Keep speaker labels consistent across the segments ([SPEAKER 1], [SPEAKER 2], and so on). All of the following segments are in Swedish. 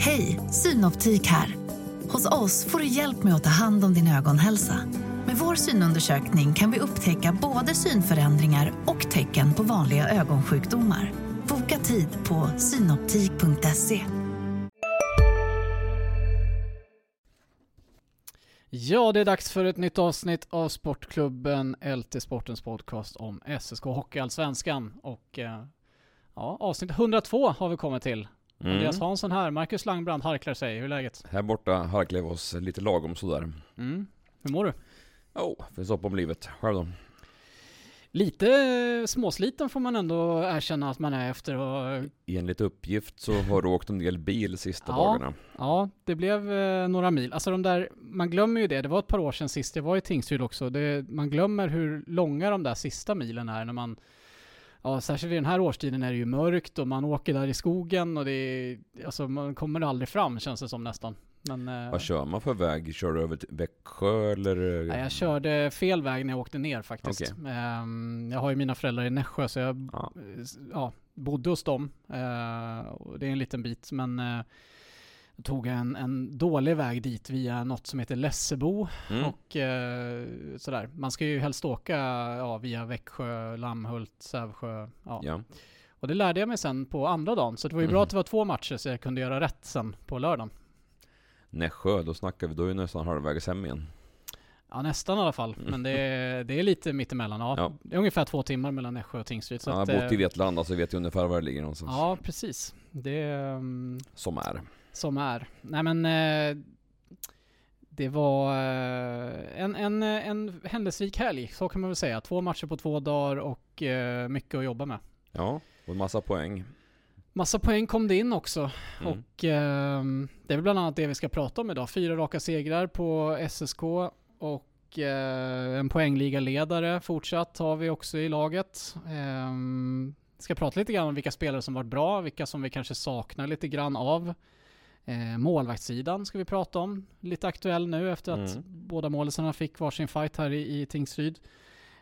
[SPEAKER 1] Hej, Synoptik här. Hos oss får du hjälp med att ta hand om din ögonhälsa. Med vår synundersökning kan vi upptäcka både synförändringar och tecken på vanliga ögonsjukdomar. Boka tid på synoptik.se.
[SPEAKER 2] Ja, det är dags för ett nytt avsnitt av Sportklubben LT Sportens podcast om SSK Hockeyallsvenskan. Och eh, ja, avsnitt 102 har vi kommit till.
[SPEAKER 3] Mm.
[SPEAKER 2] Andreas Hansson här, Marcus Langbrand harklar sig. Hur är läget?
[SPEAKER 3] Här borta harklar vi oss lite lagom sådär.
[SPEAKER 2] Mm. Hur mår du?
[SPEAKER 3] Jo, oh, finns hopp om livet. Själv då?
[SPEAKER 2] Lite eh, småsliten får man ändå erkänna att man är efter och...
[SPEAKER 3] Enligt uppgift så har du åkt en del bil sista
[SPEAKER 2] Ja.
[SPEAKER 3] dagarna.
[SPEAKER 2] Ja, det blev eh, några mil. Alltså de där, man glömmer ju det. Det var ett par år sedan sist jag var i Tingsryd också. Det, man glömmer hur långa de där sista milen är när man Ja, särskilt i den här årstiden är det ju mörkt och man åker där i skogen och det är, alltså man kommer aldrig fram känns det som nästan. Men, eh,
[SPEAKER 3] Vad kör man för väg? Kör du över till Växjö eller?
[SPEAKER 2] nej, jag körde fel väg när jag åkte ner faktiskt.
[SPEAKER 3] Okej.
[SPEAKER 2] Ehm, jag har ju mina föräldrar i Nässjö så jag
[SPEAKER 3] Ja.
[SPEAKER 2] ja, bodde hos dem. Eh, det är en liten bit men jag tog en, en dålig väg dit via något som heter Lessebo
[SPEAKER 3] Mm.
[SPEAKER 2] och eh, sådär. Man ska ju helst åka ja, via Växjö, Lammhult, Sävsjö. Ja.
[SPEAKER 3] Ja.
[SPEAKER 2] Och det lärde jag mig sen på andra dagen. Så det var ju bra
[SPEAKER 3] Mhm.
[SPEAKER 2] att det var två matcher så jag kunde göra rätt sen på lördagen.
[SPEAKER 3] Nässjö, då snackar vi, då är ju nästan halvvägs hem igen.
[SPEAKER 2] Ja nästan i alla fall. Men det är, det är lite mittemellan. Ja.
[SPEAKER 3] Ja.
[SPEAKER 2] Det är ungefär två timmar mellan Nässjö och Tingsryd. Så
[SPEAKER 3] Jag har bott i
[SPEAKER 2] eh,
[SPEAKER 3] Vetlanda så vet jag ungefär var det ligger någonstans.
[SPEAKER 2] Ja, precis. Det um,
[SPEAKER 3] Som är.
[SPEAKER 2] Som är. Nej men eh, det var eh, en, en, en händelserik helg, så kan man väl säga. Två matcher på två dagar och eh, mycket att jobba med.
[SPEAKER 3] Ja, och en massa poäng.
[SPEAKER 2] Massa poäng kom det in också.
[SPEAKER 3] Mm.
[SPEAKER 2] Och ehm, det är väl bland annat det vi ska prata om idag. Fyra raka segrar på SSK och eh, en poängligaledare fortsatt har vi också i laget. Um, ska prata lite grann om vilka spelare som varit bra, vilka som vi kanske saknar lite grann av. Eh, målvaktssidan ska vi prata om. Lite aktuell nu efter att
[SPEAKER 3] Mm.
[SPEAKER 2] båda målisarna fick varsin fight här i, i Tingsryd.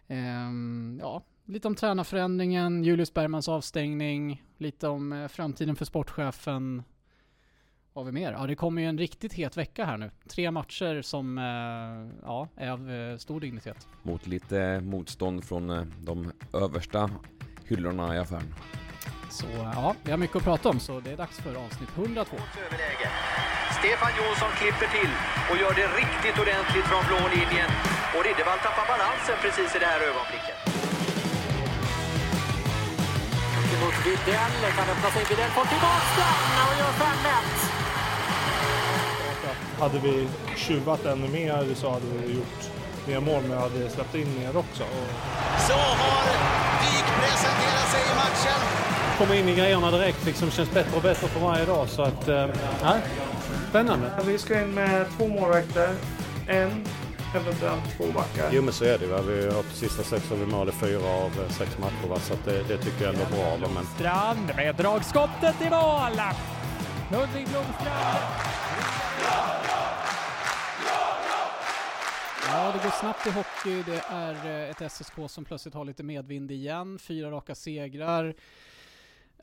[SPEAKER 2] Ehm, ja, lite om tränarförändringen, Julius Bergmans avstängning, lite om eh, framtiden för sportchefen. Vad har vi mer? Ja, det kommer ju en riktigt het vecka här nu. Tre matcher som eh, ja, är av eh, stor dignitet.
[SPEAKER 3] Mot lite motstånd från eh, de översta hyllorna i affären.
[SPEAKER 2] Så ja, vi har mycket att prata om så det är dags för avsnitt 102.
[SPEAKER 4] överläge. Stefan Jonsson klipper till och gör det riktigt ordentligt från blå linjen. Och Riddervall tappar balansen precis i det här ögonblicket.
[SPEAKER 5] mot Widell. Kan öppna sig. Widell får tillbaka den och gör 5-1.
[SPEAKER 6] Hade vi tjuvat ännu mer så hade vi gjort mer mål, men hade släppt in mer också. Och
[SPEAKER 7] Så har Wik presenterat sig i matchen.
[SPEAKER 8] Komma in i grejerna direkt liksom känns bättre och bättre för varje dag. Så att, eh, spännande.
[SPEAKER 6] vi ska in med två målvakter, en, eventuellt två backar.
[SPEAKER 8] Jo men så är det va. Vi har på sista sex har vi mål i fyra av eh, sex matcher va. Så att det, det tycker jag ändå är bra. Va? Men
[SPEAKER 5] Strand med dragskottet i mål. Ludvig Blomstrand.
[SPEAKER 2] Ja, det går snabbt i hockey. Det är eh, ett SSK som plötsligt har lite medvind igen. Fyra raka segrar.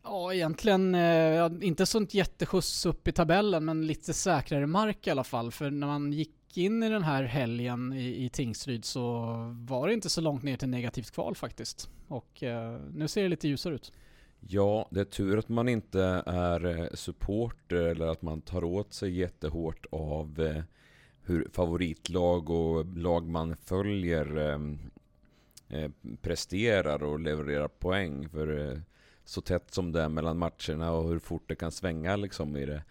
[SPEAKER 2] Ja, egentligen eh, inte sånt jätteskjuts upp i tabellen, men lite säkrare mark i alla fall. För när man gick in i den här helgen i, i Tingsryd så var det inte så långt ner till negativt kval faktiskt. Och eh, nu ser det lite ljusare ut.
[SPEAKER 3] Ja, det är tur att man inte är eh, supporter eller att man tar åt sig jättehårt av eh, hur favoritlag och lag man följer eh, eh presterar och levererar poäng. För eh, så tätt som det är mellan matcherna och hur fort det kan svänga liksom i det.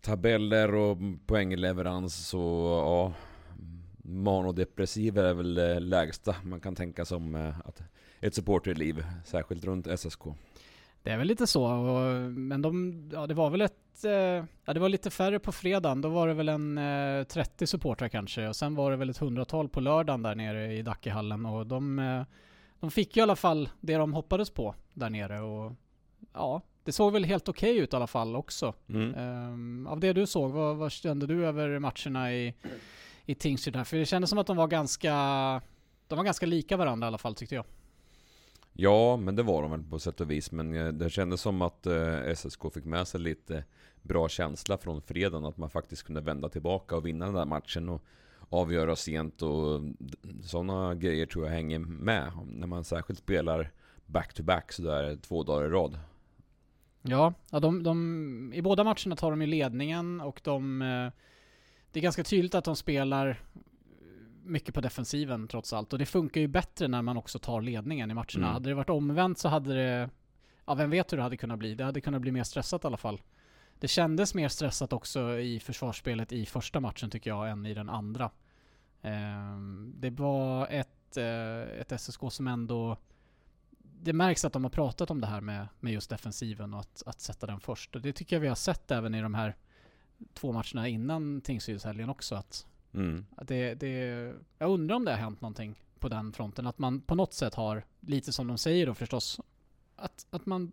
[SPEAKER 3] Tabeller och poängleverans så ja, manodepressiv är väl det lägsta man kan tänka som eh, att ett supporterliv, särskilt runt SSK.
[SPEAKER 2] Det är väl lite så, och, men de, ja, det var väl ett, eh, ja det var lite färre på fredagen, då var det väl en eh, 30 supportrar kanske och sen var det väl ett hundratal på lördagen där nere i Dackehallen och de, eh, de fick ju i alla fall det de hoppades på där nere och ja, det såg väl helt okej ut i alla fall också.
[SPEAKER 3] Mm.
[SPEAKER 2] Ehm, av det du såg, vad, vad kände du över matcherna i, i Tingsryd här? För det kändes som att de var ganska, de var ganska lika varandra i alla fall tyckte jag.
[SPEAKER 3] Ja, men det var de väl på sätt och vis. Men eh, det kändes som att eh, SSK fick med sig lite bra känsla från fredagen. Att man faktiskt kunde vända tillbaka och vinna den där matchen. Och avgöra sent och sådana grejer tror jag hänger med. När man särskilt spelar back-to-back sådär två dagar i rad.
[SPEAKER 2] Ja, ja de, de, i båda matcherna tar de ju ledningen och de... eh, Det är ganska tydligt att de spelar mycket på defensiven trots allt. Och det funkar ju bättre när man också tar ledningen i matcherna.
[SPEAKER 3] Mm.
[SPEAKER 2] Hade det varit omvänt så hade det... Ja, vem vet hur det hade kunnat bli. Det hade kunnat bli mer stressat i alla fall. Det kändes mer stressat också i försvarsspelet i första matchen tycker jag, än i den andra. Ehm, det var ett, eh, ett SSK som ändå... Det märks att de har pratat om det här med, med just defensiven och att, att sätta den först. Och det tycker jag vi har sett även i de här två matcherna innan Tingsrydshelgen också. Att,
[SPEAKER 3] Mm.
[SPEAKER 2] att det, det, jag undrar om det har hänt någonting på den fronten. Att man på något sätt har, lite som de säger då förstås, att, att man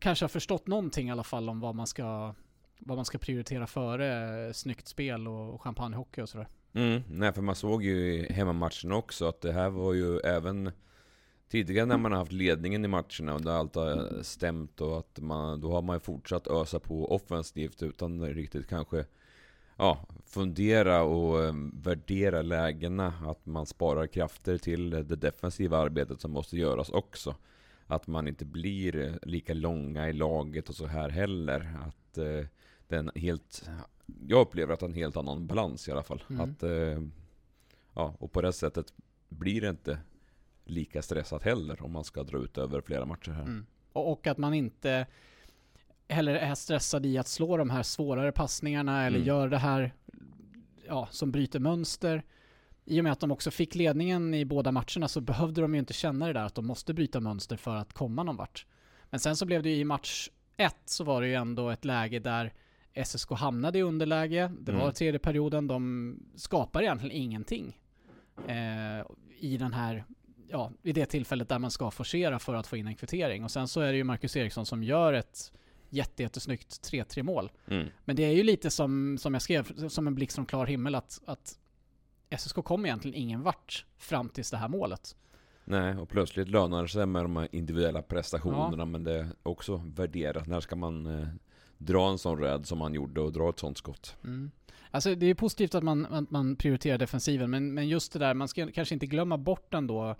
[SPEAKER 2] kanske har förstått någonting i alla fall om vad man ska, vad man ska prioritera före eh, snyggt spel och champagnehockey och sådär.
[SPEAKER 3] Mm, nej för man såg ju i hemmamatchen också att det här var ju även Tidigare när man har haft ledningen i matcherna och det allt har stämt och att man, då har man ju fortsatt ösa på offensivt utan riktigt kanske ja, fundera och eh, värdera lägena. Att man sparar krafter till det defensiva arbetet som måste göras också. Att man inte blir eh, lika långa i laget och så här heller. Att eh, den helt... Jag upplever att det är en helt annan balans i alla fall.
[SPEAKER 2] Mm.
[SPEAKER 3] Att, eh, ja, och på det sättet blir det inte lika stressat heller om man ska dra ut över flera matcher här.
[SPEAKER 2] Mm. Och, och att man inte heller är stressad i att slå de här svårare passningarna eller
[SPEAKER 3] Mm.
[SPEAKER 2] gör det här ja, som bryter mönster. I och med att de också fick ledningen i båda matcherna så behövde de ju inte känna det där att de måste bryta mönster för att komma någon vart. Men sen så blev det ju i match ett så var det ju ändå ett läge där SSK hamnade i underläge. Det var
[SPEAKER 3] Mm.
[SPEAKER 2] tredje perioden. De skapar egentligen ingenting eh, i den här ja, i det tillfället där man ska forcera för att få in en kvittering. Och sen så är det ju Marcus Eriksson som gör ett jätte, jättesnyggt 3-3 mål.
[SPEAKER 3] Mm.
[SPEAKER 2] Men det är ju lite som, som jag skrev, som en blixt från klar himmel att, att SSK kom egentligen ingen vart fram tills det här målet.
[SPEAKER 3] Nej, och plötsligt lönar det sig med de här individuella prestationerna men det är också värderat. När ska man eh, dra en sån rädd som man gjorde och dra ett sånt skott?
[SPEAKER 2] Mm. Alltså det är positivt att man, att man prioriterar defensiven, men, men just det där, man ska kanske inte glömma bort ändå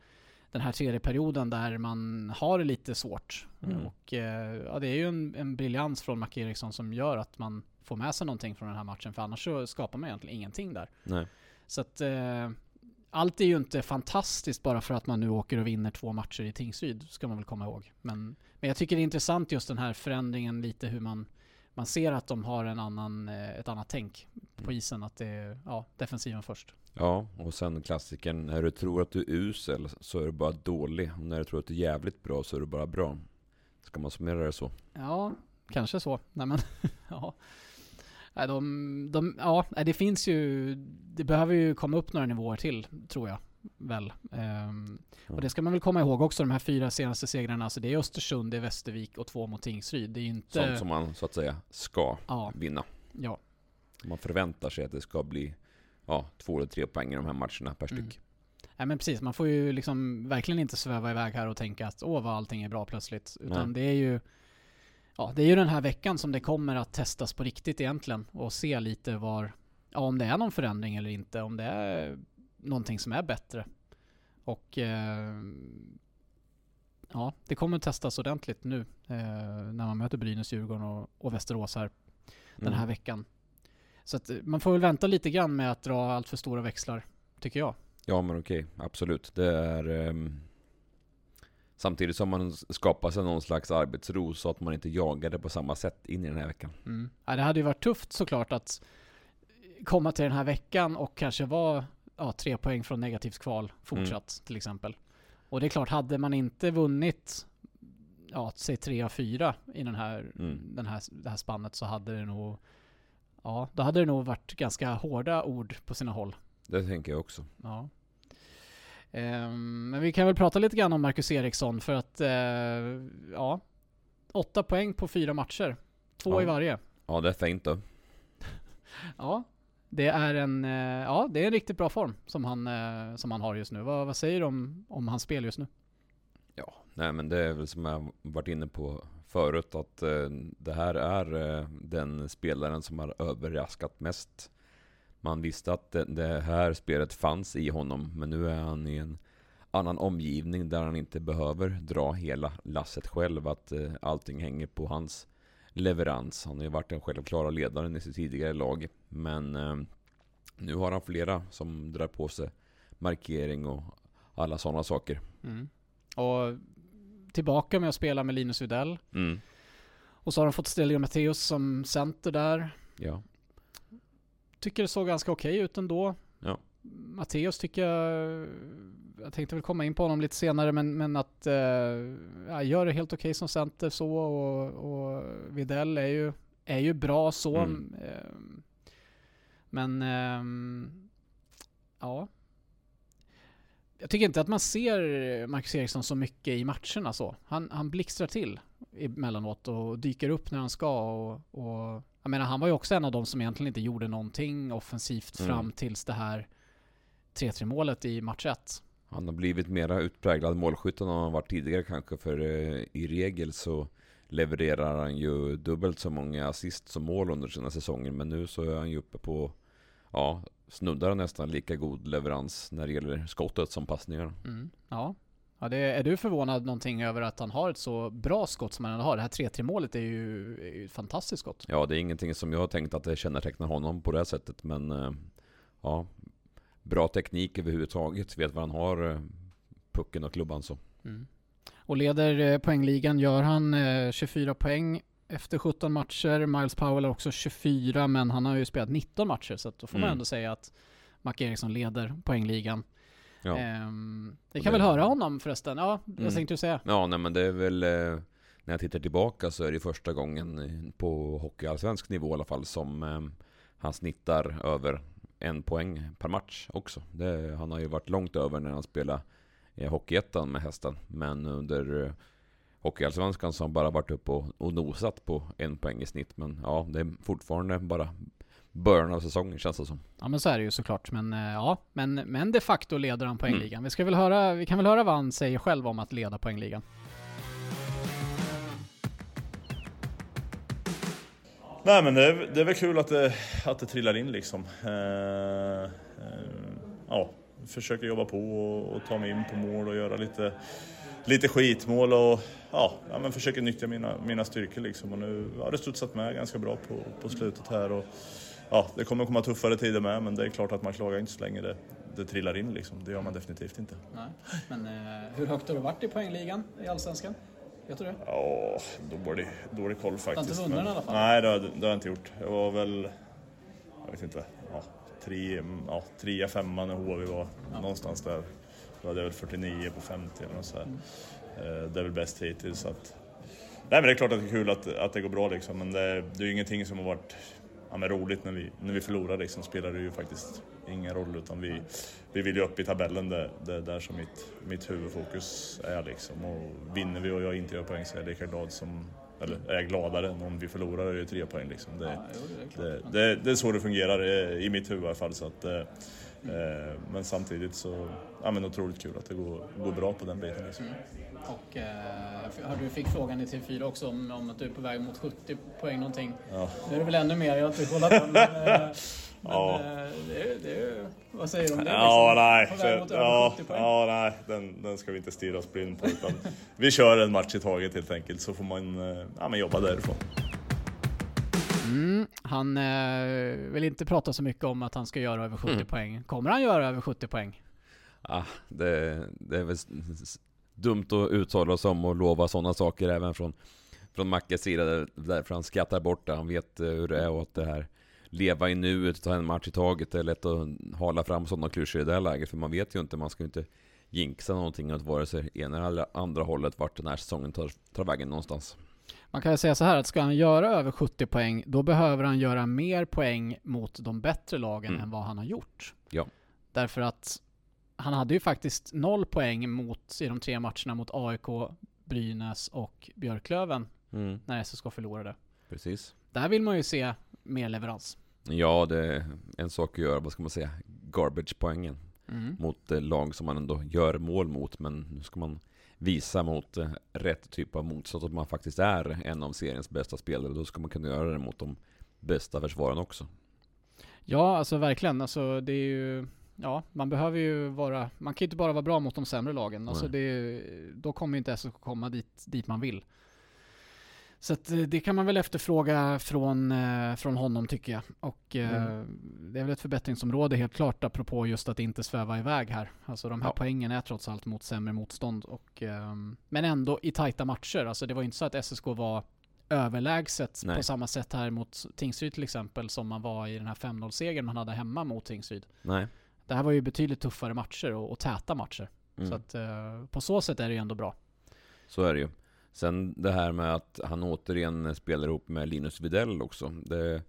[SPEAKER 2] den här tredje perioden där man har det lite svårt.
[SPEAKER 3] Mm.
[SPEAKER 2] Och eh, ja, det är ju en, en briljans från Mac Eriksson som gör att man får med sig någonting från den här matchen, för annars så skapar man egentligen ingenting där.
[SPEAKER 3] Nej.
[SPEAKER 2] Så att eh, allt är ju inte fantastiskt bara för att man nu åker och vinner två matcher i Tingsryd, ska man väl komma ihåg. Men, men jag tycker det är intressant just den här förändringen lite hur man, man ser att de har en annan, eh, ett annat tänk på isen, att det är ja, defensiven först.
[SPEAKER 3] Ja, och sen klassikern. När du tror att du är usel så är du bara dålig. Och när du tror att du är jävligt bra så är du bara bra. Ska man summera det så?
[SPEAKER 2] Ja, kanske så. Nej men, ja. Nej, de, de, ja, nej, det finns ju, det behöver ju komma upp några nivåer till, tror jag. Väl. Ehm. Och det ska man väl komma ihåg också, de här fyra senaste segrarna. Alltså det är Östersund, det är Västervik och två mot Tingsryd. Det är inte...
[SPEAKER 3] Sånt som man så att säga ska
[SPEAKER 2] Ja,
[SPEAKER 3] vinna.
[SPEAKER 2] ja.
[SPEAKER 3] Man förväntar sig att det ska bli ja, två eller tre poäng i de här matcherna per
[SPEAKER 2] Mm.
[SPEAKER 3] styck.
[SPEAKER 2] Nej men precis, man får ju liksom verkligen inte sväva iväg här och tänka att åh vad allting är bra plötsligt. Utan det är ju Ja, det är ju den här veckan som det kommer att testas på riktigt egentligen och se lite var Ja, om det är någon förändring eller inte, om det är någonting som är bättre. Och eh, Ja, det kommer testas ordentligt nu eh, när man möter Brynäs, Djurgården och, och Västerås här den här
[SPEAKER 3] Mm.
[SPEAKER 2] veckan. Så att eh, man får väl vänta lite grann med att dra allt för stora växlar, tycker jag.
[SPEAKER 3] Ja men okej, absolut. Det är ehm, Samtidigt som man skapar sig någon slags arbetsro så att man inte jagar det på samma sätt in i den här veckan.
[SPEAKER 2] Mm. Ja, det hade ju varit tufft såklart att komma till den här veckan och kanske vara ja, tre poäng från negativt kval fortsatt till exempel. Och det är klart, hade man inte vunnit ja, säg tre av fyra i den här,
[SPEAKER 3] Mm.
[SPEAKER 2] den här, det här spannet så hade det nog Ja, då hade det nog varit ganska hårda ord på sina håll.
[SPEAKER 3] Det tänker jag också.
[SPEAKER 2] Ja. Ehm, men vi kan väl prata lite grann om Marcus Eriksson för att eh, ja, åtta poäng på fyra matcher. Två
[SPEAKER 3] Ja.
[SPEAKER 2] i varje.
[SPEAKER 3] Ja det är fint då.
[SPEAKER 2] Ja, det är en, eh, ja, det är en riktigt bra form som han, eh, som han har just nu. Vad, vad säger du om, om hans spel just nu?
[SPEAKER 3] Ja, nej men det är väl som jag varit inne på förut att det här är den spelaren som har överraskat mest. Man visste att det, det här spelet fanns i honom, men nu är han i en annan omgivning där han inte behöver dra hela lasset själv. Att eh, allting hänger på hans leverans. Han har ju varit den självklara ledaren i sitt tidigare lag. Men eh, nu har han flera som drar på sig markering och alla sådana saker.
[SPEAKER 2] Mm. Och tillbaka med att spela med Linus Widell.
[SPEAKER 3] Mm.
[SPEAKER 2] Och så har de fått Stelio Matteus som center där.
[SPEAKER 3] Ja.
[SPEAKER 2] Tycker det såg ganska okej ut ändå.
[SPEAKER 3] Ja.
[SPEAKER 2] Matteus tycker jag, jag tänkte väl komma in på honom lite senare, men, men att eh, ja, gör det helt okej som center så och, och Videll är ju, är ju bra så.
[SPEAKER 3] Mm.
[SPEAKER 2] Eh, men ehm, ja. Jag tycker inte att man ser Marcus Eriksson så mycket i matcherna så. Han, han blixtrar till emellanåt och dyker upp när han ska och, och jag menar han var ju också en av de som egentligen inte gjorde någonting offensivt
[SPEAKER 3] Mm.
[SPEAKER 2] fram tills det här 3-3 målet i match 1.
[SPEAKER 3] Han har blivit mera utpräglad målskytt än han varit tidigare kanske. För eh, i regel så levererar han ju dubbelt så många assist som mål under sina säsonger. Men nu så är han ju uppe på, ja, snuddar nästan lika god leverans när det gäller skottet som passningarna.
[SPEAKER 2] Mm. Ja. Ja det, är du förvånad någonting över att han har ett så bra skott som han har? Det här 3-3 målet är ju, är ju ett fantastiskt skott.
[SPEAKER 3] Ja, det är ingenting som jag har tänkt att det kännetecknar honom på det sättet. Men eh, ja, bra teknik överhuvudtaget. Vet vad han har, eh, pucken och klubban så.
[SPEAKER 2] Mm. Och leder eh, poängligan gör han eh, 24 poäng efter 17 matcher. Miles Powell har också 24, men han har ju spelat 19 matcher, så då får man
[SPEAKER 3] Mm.
[SPEAKER 2] ändå säga att Mac Eriksson leder poängligan.
[SPEAKER 3] Ja.
[SPEAKER 2] Ehm, vi kan
[SPEAKER 3] det-
[SPEAKER 2] väl höra honom förresten? Ja, vad
[SPEAKER 3] Mm.
[SPEAKER 2] tänkte du säga?
[SPEAKER 3] Ja, nej men det är väl eh, när jag tittar tillbaka så är det första gången eh, på hockeyallsvensk nivå i alla fall som eh, han snittar över en poäng per match också. Det, han har ju varit långt över när han spelade eh, Hockeyettan med hästen. Men under eh, Hockeyallsvenskan så har han bara varit uppe och, och nosat på en poäng i snitt. Men ja, det är fortfarande bara början av säsongen känns det som.
[SPEAKER 2] Ja men så är det ju såklart, men eh, ja, men, men de facto leder han poängligan.
[SPEAKER 3] Mm.
[SPEAKER 2] Vi, ska väl höra, vi kan väl höra vad han säger själv om att leda poängligan.
[SPEAKER 9] Nej men det är, det är väl kul att det, att det trillar in liksom. Eh, eh, ja, försöker jobba på och, och ta mig in på mål och göra lite, lite skitmål och ja, ja men försöker nyttja mina, mina styrkor liksom. Och nu har det studsat med ganska bra på, på slutet här. Och, ja, det kommer komma tuffare tider med men det är klart att man klagar inte så länge det, det trillar in liksom. Det gör man definitivt inte.
[SPEAKER 2] Nej. Men eh, hur högt har du varit i poängligan i Allsvenskan? Vet du det?
[SPEAKER 9] Ja, dålig, dålig koll faktiskt.
[SPEAKER 2] inte vunnit
[SPEAKER 9] men-
[SPEAKER 2] i alla fall?
[SPEAKER 9] Nej, det har, det har jag inte gjort. Jag var väl, jag vet inte, ja, tre, ja, trea, femma när HV var någonstans där. Då hade jag väl 49 på 50 eller något sådär.
[SPEAKER 2] Mm.
[SPEAKER 9] Eh, Det är väl bäst hittills. Så att, nej men det är klart att det är kul att, att det går bra liksom, men det, det är ju ingenting som har varit ja, men roligt när vi, när vi förlorar liksom, spelar det ju faktiskt ingen roll utan vi, vi vill ju upp i tabellen, det, det är där som mitt, mitt huvudfokus är liksom. Och vinner vi och jag inte gör poäng så är jag lika glad som, eller är jag gladare än om vi förlorar och gör tre poäng liksom. Det, det, det, det är så det fungerar eh, i mitt huvud i alla fall. Så att, eh, eh, men samtidigt så, ja men otroligt kul att det går, går bra på den biten liksom.
[SPEAKER 2] Och eh, jag hörde du fick frågan i TV4 också om, om att du är på väg mot 70 poäng någonting.
[SPEAKER 9] Ja.
[SPEAKER 2] Nu är det väl ännu mer, jag har inte kollat på men, eh, men
[SPEAKER 9] Ja.
[SPEAKER 2] eh, det, det, vad säger du om det?
[SPEAKER 9] Ja,
[SPEAKER 2] liksom?
[SPEAKER 9] nej.
[SPEAKER 2] På väg mot över
[SPEAKER 9] Ja,
[SPEAKER 2] 70 poäng.
[SPEAKER 9] ja, nej. Den, den ska vi inte stirra oss blind på. Utan vi kör en match i taget helt enkelt, så får man eh, ja, men jobba därifrån.
[SPEAKER 2] Mm, han eh, vill inte prata så mycket om att han ska göra över 70
[SPEAKER 3] Mm.
[SPEAKER 2] poäng. Kommer han göra över 70 poäng?
[SPEAKER 3] Ah, det, det är väl dumt att uttala sig om och lova sådana saker även från, från Mackes sida. där- Därför han skrattar bort det. Han vet eh, hur det är och att det här leva i nuet, ta en match i taget. Det är lätt att hala fram sådana klyschor i det här läget. För man vet ju inte, man ska ju inte jinxa någonting åt vare sig ena eller andra hållet vart den här säsongen tar, tar vägen någonstans.
[SPEAKER 2] Man kan ju säga så här att ska han göra över 70 poäng, då behöver han göra mer poäng mot de bättre lagen
[SPEAKER 3] Mm.
[SPEAKER 2] än vad han har gjort.
[SPEAKER 3] Ja.
[SPEAKER 2] Därför att han hade ju faktiskt noll poäng mot, i de tre matcherna mot AIK, Brynäs och Björklöven
[SPEAKER 3] Mm,
[SPEAKER 2] när SSK förlorade.
[SPEAKER 3] precis.
[SPEAKER 2] Där vill man ju se mer leverans.
[SPEAKER 3] Ja, det är en sak att göra, vad ska man säga, garbage-poängen.
[SPEAKER 2] Mm.
[SPEAKER 3] mot eh, lag som man ändå gör mål mot. Men nu ska man visa mot eh, rätt typ av motstånd att man faktiskt är en av seriens bästa spelare. Då ska man kunna göra det mot de bästa försvaren också.
[SPEAKER 2] Ja, alltså verkligen. Alltså det är ju... Ja, man behöver ju vara... Man kan ju inte bara vara bra mot de sämre lagen. Alltså det, då kommer ju inte SSK komma dit, dit man vill. Så att eh, det kan man väl efterfråga från, eh, från honom tycker jag. Och eh,
[SPEAKER 3] Mm.
[SPEAKER 2] det är väl ett förbättringsområde helt klart apropå just att inte sväva iväg här. Alltså de här
[SPEAKER 3] Ja.
[SPEAKER 2] poängen är trots allt mot sämre motstånd. Och, ehm, men ändå i tajta matcher. Alltså det var ju inte så att SSK var överlägset
[SPEAKER 3] Nej.
[SPEAKER 2] på samma sätt här mot Tingsryd till exempel som man var i den här 5-0-segern man hade hemma mot Tingsryd.
[SPEAKER 3] Nej.
[SPEAKER 2] Det här var ju betydligt tuffare matcher och, och täta matcher.
[SPEAKER 3] Mm.
[SPEAKER 2] Så att eh, på så sätt är det ju ändå bra.
[SPEAKER 3] Så är det ju. Sen det här med att han återigen spelar ihop med Linus Widell också. Det,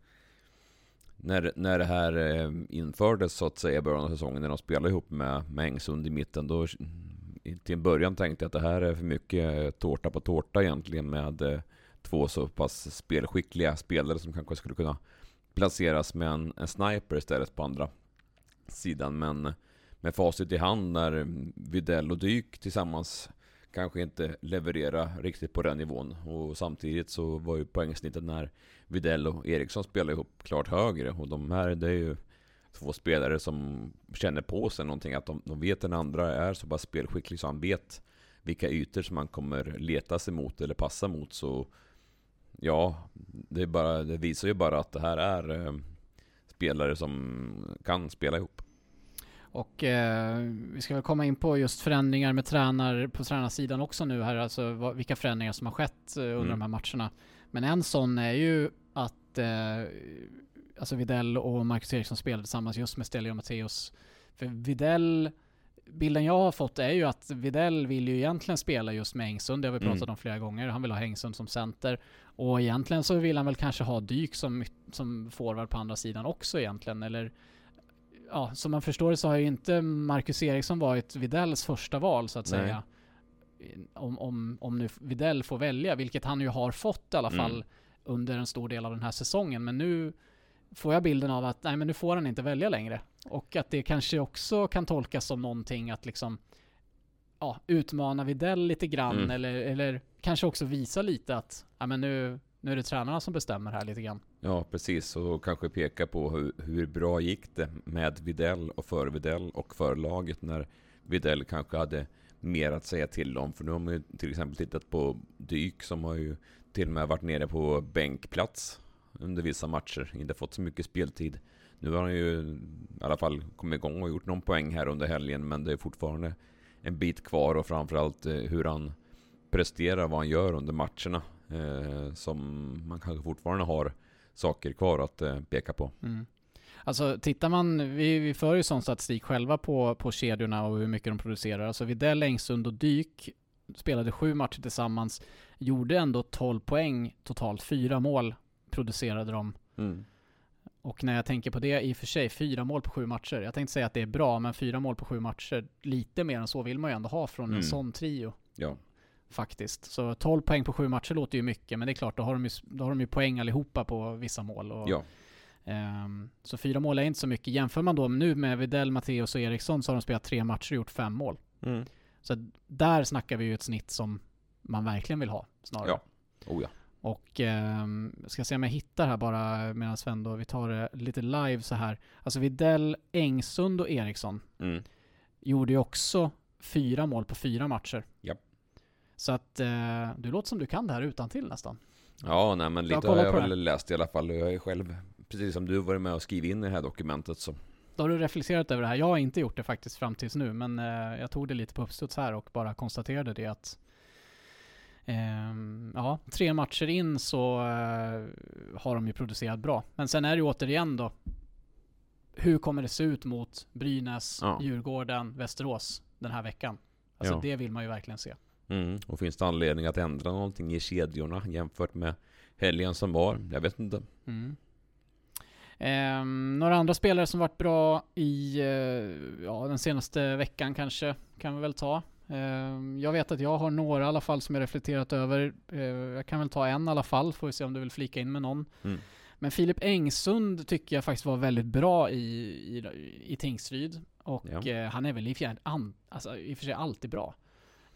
[SPEAKER 3] när, när det här eh, infördes så att säga i början av säsongen, när de spelade ihop med, med Engsund i mitten, då till en början tänkte jag att det här är för mycket eh, tårta på tårta egentligen med eh, två så pass spelskickliga spelare som kanske skulle kunna placeras med en, en sniper istället på andra sidan. Men med facit i hand när Videll och Dyk tillsammans kanske inte leverera riktigt på den nivån. Och samtidigt så var ju poängsnittet när Videll och Eriksson spelade ihop klart högre. Och de här, det är ju två spelare som känner på sig någonting. Att de, de vet den andra är så pass spelskicklig så han vet vilka ytor som man kommer leta sig mot eller passa mot. Så ja, det, är bara, det visar ju bara att det här är eh, spelare som kan spela ihop.
[SPEAKER 2] Och eh, vi ska väl komma in på just förändringar med tränar på tränarsidan också nu här, alltså vad, vilka förändringar som har skett eh, under
[SPEAKER 3] Mm.
[SPEAKER 2] de här matcherna. Men en sån är ju att eh, alltså Videll och Marcus Eriksson spelade tillsammans just med Stelio och Matteus. För Videll, bilden jag har fått är ju att Videll vill ju egentligen spela just med Engsund, det har vi pratat
[SPEAKER 3] Mm.
[SPEAKER 2] om flera gånger. Han vill ha Engsund som center. Och egentligen så vill han väl kanske ha Dyk som, som forward på andra sidan också egentligen, eller ja, som man förstår det så har ju inte Marcus Eriksson varit Vidells första val så att
[SPEAKER 3] Nej.
[SPEAKER 2] säga. Om, om, om nu Videll får välja, vilket han ju har fått i alla fall
[SPEAKER 3] Mm.
[SPEAKER 2] under en stor del av den här säsongen. Men nu får jag bilden av att nej men nu får han inte välja längre. Och att det kanske också kan tolkas som någonting att liksom ja, utmana Videll lite grann
[SPEAKER 3] Mm.
[SPEAKER 2] eller, eller kanske också visa lite att ja, men nu, nu är det tränarna som bestämmer här lite grann.
[SPEAKER 3] Ja, precis. Och kanske peka på hur, hur bra gick det med Videll och för Videll och för laget när Videll kanske hade mer att säga till om. För nu har man ju till exempel tittat på Dyk som har ju till och med varit nere på bänkplats under vissa matcher. Inte fått så mycket speltid. Nu har han ju i alla fall kommit igång och gjort någon poäng här under helgen. Men det är fortfarande en bit kvar och framförallt eh, hur han presterar, vad han gör under matcherna. Eh, som man kanske fortfarande har saker kvar att eh, peka på.
[SPEAKER 2] Mm. Alltså tittar man, vi, vi för ju sån statistik själva på, på kedjorna och hur mycket de producerar. Alltså Widell, Engsund och Dyk spelade sju matcher tillsammans, gjorde ändå 12 poäng totalt, fyra mål producerade de.
[SPEAKER 3] Mm.
[SPEAKER 2] Och när jag tänker på det, i och för sig, fyra mål på sju matcher. Jag tänkte säga att det är bra, men fyra mål på sju matcher, lite mer än så vill man ju ändå ha från en
[SPEAKER 3] Mm.
[SPEAKER 2] sån trio.
[SPEAKER 3] Ja.
[SPEAKER 2] Faktiskt. Så 12 poäng på sju matcher låter ju mycket, men det är klart, då har de ju, då har de ju poäng allihopa på vissa mål. Och,
[SPEAKER 3] Ja.
[SPEAKER 2] Ehm, så fyra mål är inte så mycket. Jämför man då nu med Videll, Matteus och Eriksson så har de spelat tre matcher och gjort fem mål.
[SPEAKER 3] Mm.
[SPEAKER 2] Så där snackar vi ju ett snitt som man verkligen vill ha snarare.
[SPEAKER 3] Ja. Oh ja.
[SPEAKER 2] Och ehm, jag ska se om jag hittar här bara medan Sven då, vi tar det lite live så här. Alltså Videll, Engsund och Eriksson
[SPEAKER 3] Mm.
[SPEAKER 2] gjorde ju också fyra mål på fyra matcher.
[SPEAKER 3] Ja.
[SPEAKER 2] Så att eh, du låter som du kan det här utan till nästan.
[SPEAKER 3] Ja, nej men
[SPEAKER 2] Jag har
[SPEAKER 3] lite har
[SPEAKER 2] kollat
[SPEAKER 3] jag väl läst i alla fall. Jag är själv, precis som du, varit med och skrivit in i det här dokumentet så.
[SPEAKER 2] Då har du reflekterat över det här. Jag har inte gjort det faktiskt fram tills nu, men eh, jag tog det lite på uppstuds här och bara konstaterade det att ja, tre matcher in så eh, har de ju producerat bra. Men sen är det ju återigen då, hur kommer det se ut mot Brynäs,
[SPEAKER 3] Ja.
[SPEAKER 2] Djurgården, Västerås den här veckan? Alltså
[SPEAKER 3] Ja.
[SPEAKER 2] det vill man ju verkligen se.
[SPEAKER 3] Mm. Och finns det anledning att ändra någonting i kedjorna jämfört med helgen som var? Jag vet inte.
[SPEAKER 2] Mm. Ehm, några andra spelare som varit bra i eh, ja, den senaste veckan kanske, kan vi väl ta. Ehm, jag vet att jag har några i alla fall som jag reflekterat över. Eh, jag kan väl ta en i alla fall, får vi se om du vill flika in med någon.
[SPEAKER 3] Mm.
[SPEAKER 2] Men Filip Engsund tycker jag faktiskt var väldigt bra i, i, i Tingsryd. Och
[SPEAKER 3] Ja.
[SPEAKER 2] eh, han är väl i sig an- alltså, i och för sig alltid bra.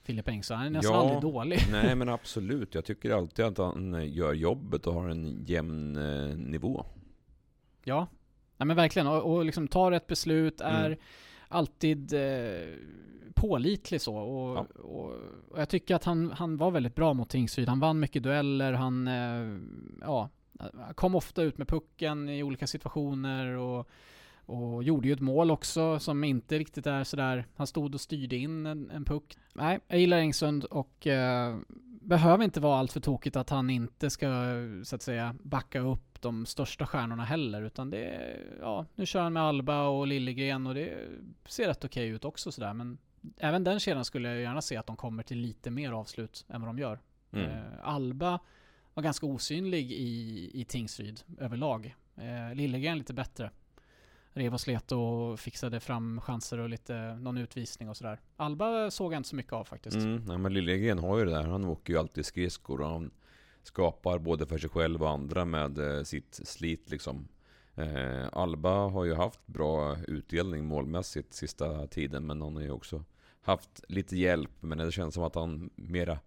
[SPEAKER 2] Filip Engström. Han är nästan
[SPEAKER 3] Ja.
[SPEAKER 2] aldrig dålig.
[SPEAKER 3] Nej men absolut, jag tycker alltid att han gör jobbet och har en jämn eh, nivå.
[SPEAKER 2] Ja, Nej, men verkligen. Och, och liksom tar ett beslut, är
[SPEAKER 3] Mm.
[SPEAKER 2] Alltid eh, pålitlig så. Och,
[SPEAKER 3] Ja.
[SPEAKER 2] och, och jag tycker att han, han var väldigt bra mot Tingsryd. Han vann mycket dueller, han eh, ja, kom ofta ut med pucken i olika situationer och, och gjorde ju ett mål också som inte riktigt är sådär, han stod och styrde in en, en puck. Nej, jag gillar Engsund och eh, behöver inte vara allt för tokigt att han inte ska så att säga backa upp de största stjärnorna heller utan det är, ja, nu kör han med Alba och Liljegren och det ser rätt okej ut också sådär men även den kedjan skulle jag gärna se att de kommer till lite mer avslut än vad de gör.
[SPEAKER 3] Mm.
[SPEAKER 2] Eh, Alba var ganska osynlig i, i Tingsryd överlag. Eh, Liljegren lite bättre. Rev och slet och fixade fram chanser och lite, någon utvisning och sådär. Alba såg jag inte så mycket av faktiskt.
[SPEAKER 3] Mm, nej, men Liljegren har ju det där. Han åker ju alltid skridskor och han skapar både för sig själv och andra med eh, sitt slit liksom. Eh, Alba har ju haft bra utdelning målmässigt sista tiden men han har ju också haft lite hjälp men det känns som att han mera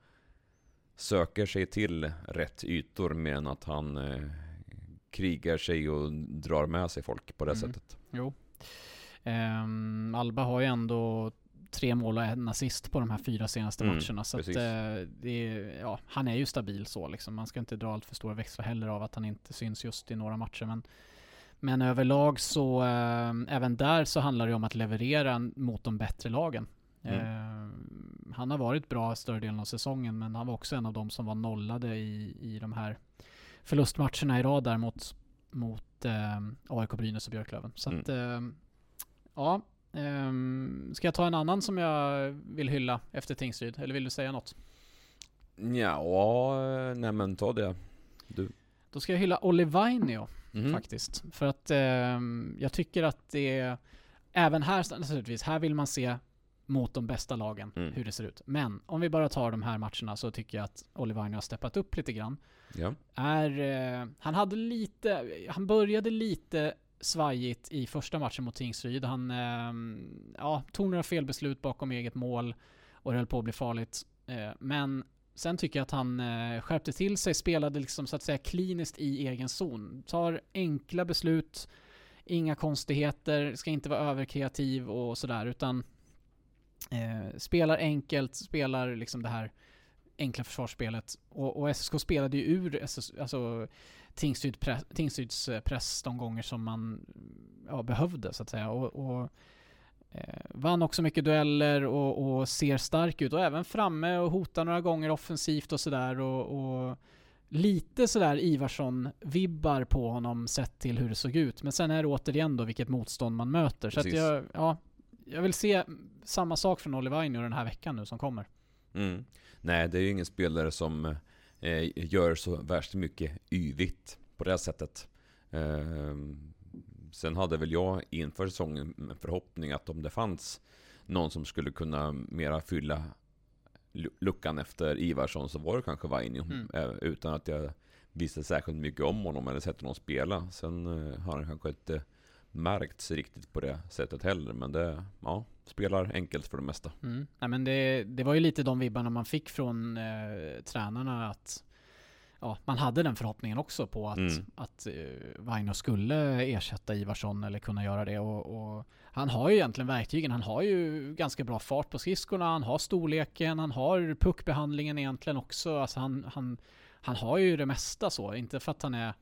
[SPEAKER 3] söker sig till rätt ytor mer än att han eh, krigar sig och drar med sig folk på det
[SPEAKER 2] Mm.
[SPEAKER 3] sättet.
[SPEAKER 2] Jo. Ehm, Alba har ju ändå tre mål och en assist på de här fyra senaste
[SPEAKER 3] Mm,
[SPEAKER 2] matcherna. Så att, eh, är, ja, han är ju stabil så liksom. Man ska inte dra allt för stora växlar heller av att han inte syns just i några matcher. Men, men överlag så, eh, även där så handlar det om att leverera mot de bättre lagen.
[SPEAKER 3] Mm.
[SPEAKER 2] Eh, han har varit bra större delen av säsongen men han var också en av de som var nollade i, i de här förlustmatcherna i rad där mot, mot eh, AIK, Brynäs och Björklöven. Så
[SPEAKER 3] Mm.
[SPEAKER 2] att, eh, ja. ehm, ska jag ta en annan som jag vill hylla efter Tingsryd? Eller vill du säga något?
[SPEAKER 3] Ja, nej men ta det. Du.
[SPEAKER 2] Då ska jag hylla Olli Vainio
[SPEAKER 3] Mhm.
[SPEAKER 2] faktiskt. För att ehm, jag tycker att det är, även här naturligtvis, här vill man se mot de bästa lagen
[SPEAKER 3] Mm.
[SPEAKER 2] hur det ser ut. Men om vi bara tar de här matcherna så tycker jag att Olli Vainio har steppat upp lite grann.
[SPEAKER 3] Ja.
[SPEAKER 2] Är, eh, han hade lite, han började lite svajigt i första matchen mot Tingsryd. Han ehm, ja, tog några felbeslut bakom eget mål och det höll på att bli farligt. Eh, men sen tycker jag att han eh, skärpte till sig, spelade liksom så att säga kliniskt i egen zon. Tar enkla beslut, inga konstigheter, ska inte vara överkreativ och sådär utan eh, spelar enkelt, spelar liksom det här enkla försvarsspelet. Och, och SSK spelade ju ur SS, alltså Tingsryd press, Tingsryds eh, press de gånger som man ja, behövde så att säga. Och, och eh, vann också mycket dueller och, och ser stark ut och även framme och hotar några gånger offensivt och sådär. Och, och lite sådär Ivarsson-vibbar på honom sett till hur det såg ut. Men sen är det återigen då vilket motstånd man möter. Så att jag, ja, jag vill se samma sak från Oliver Vainio den här veckan nu som kommer.
[SPEAKER 3] Mm. Nej, det är ju ingen spelare som eh, gör så värst mycket yvigt på det här sättet. Ehm, sen hade väl jag inför säsongen en förhoppning att om det fanns någon som skulle kunna mera fylla lu- luckan efter Ivarsson så var det kanske Vainio.
[SPEAKER 2] Mm.
[SPEAKER 3] Eh, utan att jag visste särskilt mycket om honom eller sett honom spela. Sen eh, har han kanske inte märkts riktigt på det sättet heller. Men det, ja, spelar enkelt för det mesta.
[SPEAKER 2] Mm. Nej, men det, det var ju lite de vibbarna man fick från eh, tränarna att ja, man hade den förhoppningen också på att,
[SPEAKER 3] Mm.
[SPEAKER 2] att eh, Vaino skulle ersätta Ivarsson eller kunna göra det. Och, och han har ju egentligen verktygen. Han har ju ganska bra fart på skridskorna, han har storleken, han har puckbehandlingen egentligen också. Alltså han, han, han har ju det mesta så. Inte för att han är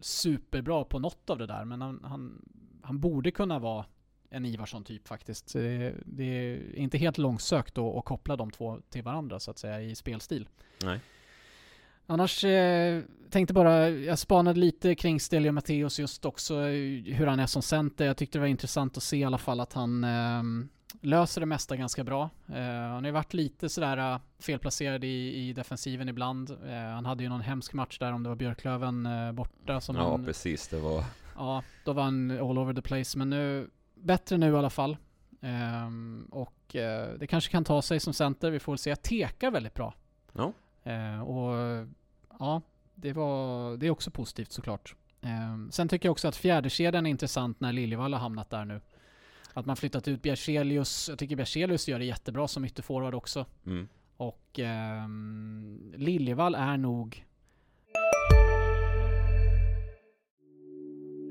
[SPEAKER 2] superbra på något av det där, men han, han, han borde kunna vara en Ivarsson typ faktiskt. Det, är inte helt långsökt att, att koppla de två till varandra så att säga i spelstil.
[SPEAKER 3] Nej.
[SPEAKER 2] Annars eh, tänkte bara, jag spanade lite kring Stelio Matteus just också eh, hur han är som center. Jag tyckte det var intressant att se i alla fall att han eh, löser det mesta ganska bra. Eh, han har ju varit lite sådär eh, felplacerad i, i defensiven ibland. Eh, han hade ju någon hemsk match där om det var Björklöven borta som
[SPEAKER 3] ja,
[SPEAKER 2] han
[SPEAKER 3] precis. Det var...
[SPEAKER 2] Ja, då var han all over the place. Men nu, bättre nu i alla fall. Ehm, och eh, det kanske kan ta sig som center. Vi får väl se. Jag tekar väldigt bra.
[SPEAKER 3] Ja.
[SPEAKER 2] Eh, och ja, det, var, det är också positivt såklart. Ehm, sen tycker jag också att fjärdekedjan är intressant när Liljevall har hamnat där nu. Att man flyttat ut Bjerselius. Jag tycker Bjerselius gör det jättebra som ytterforward också.
[SPEAKER 3] Mm.
[SPEAKER 2] Och ehm, Liljevall är nog...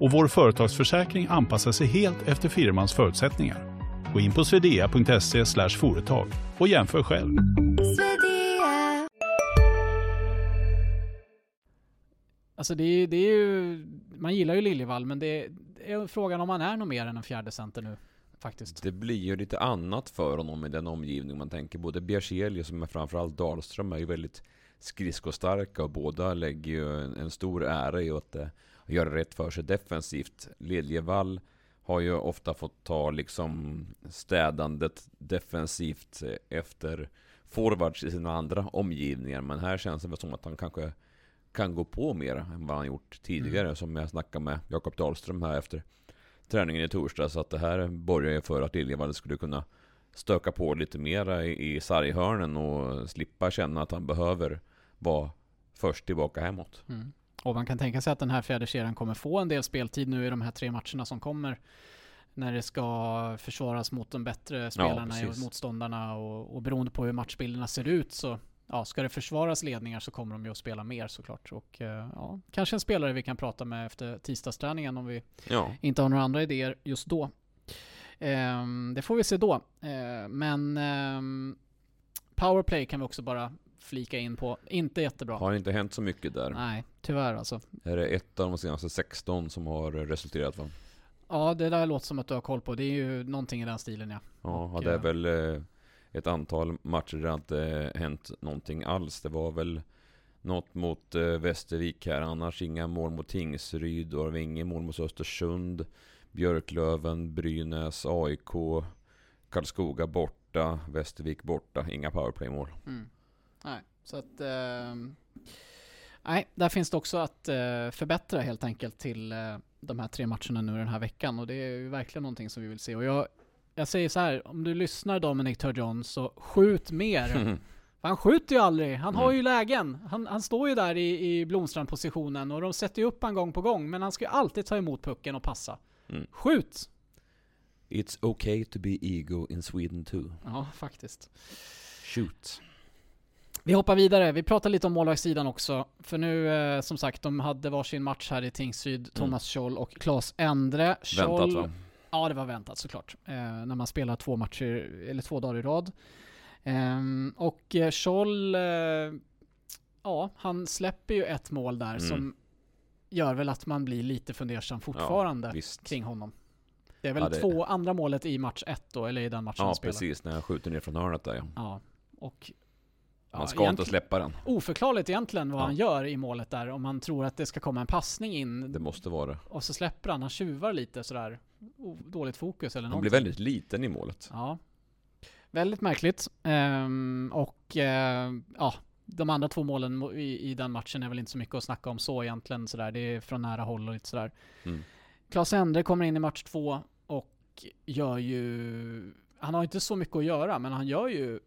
[SPEAKER 10] och vår företagsförsäkring anpassar sig helt efter firmans förutsättningar. Gå in på swedea.se företag och jämför själv.
[SPEAKER 2] Alltså det är, det är ju... Man gillar ju Liljevall men det är frågan om han är något mer än en fjärde center nu. Faktiskt.
[SPEAKER 3] Det blir ju lite annat för honom i den omgivning man tänker. Både Bjerselius men framförallt Dahlström är ju väldigt skridskostarka och båda lägger ju en, en stor ära i att uh, göra rätt för sig defensivt. Liljevall har ju ofta fått ta liksom städandet defensivt efter forwards i sina andra omgivningar. Men här känns det väl som att han kanske kan gå på mer än vad han gjort tidigare. Mm. Som jag snackade med Jakob Dahlström här efter träningen i torsdag. Så att det här borgar ju för att Liljevall skulle kunna stöka på lite mera i, i sarghörnen och slippa känna att han behöver vara först tillbaka hemåt.
[SPEAKER 2] Mm. Och man kan tänka sig att den här fjärde kedjan kommer få en del speltid nu i de här tre matcherna som kommer. När det ska försvaras mot de bättre spelarna ja, och motståndarna och, och beroende på hur matchbilderna ser ut så ja, ska det försvaras ledningar så kommer de ju att spela mer såklart. Och eh, ja, kanske en spelare vi kan prata med efter tisdagsträningen om vi ja. inte har några andra idéer just då. Um, det får vi se då. Uh, men um, powerplay kan vi också bara flika in på. Inte jättebra.
[SPEAKER 3] Har inte hänt så mycket där.
[SPEAKER 2] Nej, tyvärr alltså.
[SPEAKER 3] Är det ett av de senaste 16 som har resulterat va?
[SPEAKER 2] Ja, det där låter som att du har koll på. Det är ju någonting i den stilen ja.
[SPEAKER 3] Ja, och, det är väl eh, ett antal matcher där det inte hänt någonting alls. Det var väl något mot eh, Västervik här, annars inga mål mot Tingsryd och det var inget mål mot Östersund. Björklöven, Brynäs, AIK, Karlskoga borta, Västervik borta, inga powerplay-mål.
[SPEAKER 2] Mm. Nej, så att... Eh, nej, där finns det också att eh, förbättra helt enkelt till eh, de här tre matcherna nu den här veckan och det är ju verkligen någonting som vi vill se. Och jag, jag säger så här, om du lyssnar Dominic Turgeon så skjut mer. Mm. Han skjuter ju aldrig, han mm. har ju lägen. Han, han står ju där i, i Blomstrand-positionen och de sätter ju upp han gång på gång, men han ska ju alltid ta emot pucken och passa. Mm. Skjut!
[SPEAKER 3] It's okay to be ego in Sweden too.
[SPEAKER 2] Ja, faktiskt.
[SPEAKER 3] Shoot.
[SPEAKER 2] Vi hoppar vidare. Vi pratar lite om målvaktssidan också. För nu, eh, som sagt, de hade varsin match här i Tingsryd. Mm. Thomas mm. Scholl och Claes Endre.
[SPEAKER 3] Scholl, väntat va?
[SPEAKER 2] Ja, det var väntat såklart. Eh, när man spelar två matcher, eller två dagar i rad. Ehm, eh, och Scholl, eh, ja, han släpper ju ett mål där mm. som gör väl att man blir lite fundersam fortfarande ja, kring honom. Det är väl ja, det... två andra målet i match ett då, eller i den matchen
[SPEAKER 3] Ja,
[SPEAKER 2] han spelar.
[SPEAKER 3] precis, när han skjuter ner från hörnet där ja.
[SPEAKER 2] Ja, och
[SPEAKER 3] man ska inte släppa den.
[SPEAKER 2] Oförklarligt egentligen vad ja. han gör i målet där, om han tror att det ska komma en passning in.
[SPEAKER 3] Det måste vara det.
[SPEAKER 2] Och så släpper han, han tjuvar lite sådär. Dåligt fokus eller
[SPEAKER 3] någonting. Han blir väldigt liten i målet.
[SPEAKER 2] Ja. Väldigt märkligt. Ehm, och ehm, ja, de andra två målen i, i, den matchen är väl inte så mycket att snacka om så egentligen sådär. Det är från nära håll och lite sådär. Mm. Klas Endre kommer in i match två och gör ju... Han har inte så mycket att göra, men han gör ju